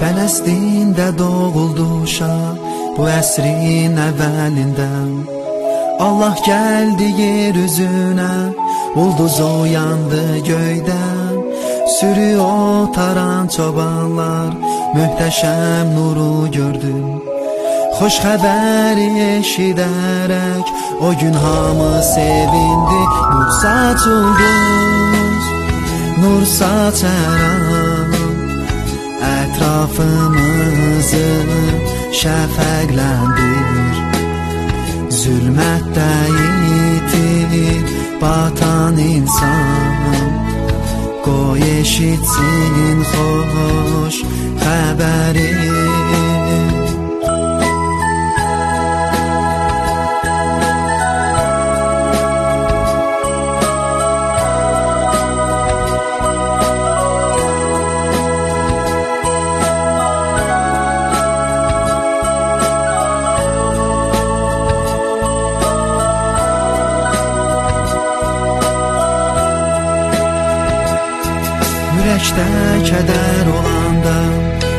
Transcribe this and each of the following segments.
Fələstində doğuldu uşaq bu əsrin əvvəlində Allah gəldi yer üzünə Ulduz uyandı göydən. Sürü otaran çobanlar Möhtəşəm nuru gördü. Xoş xəbəri eşidərək O gün hamı sevindi. Nur saçıldı Nur saçaram etrafımızı şefeklendir. Zülmette yitirip batan insan Koy eşitsin hoş haberin. Ürəkdə kədər olanda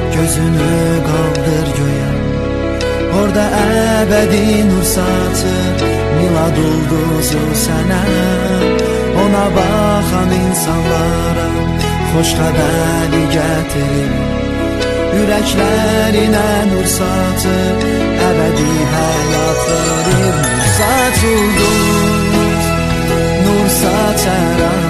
Gözünü qaldır göyə Orada əbədi nur saçır Milad ulduzu sənə Ona baxan insanlara Xoş xəbəri gətirir Ürəklərinə nur saçır Əbədi həyat verir Nur saçıldı Nur saçaram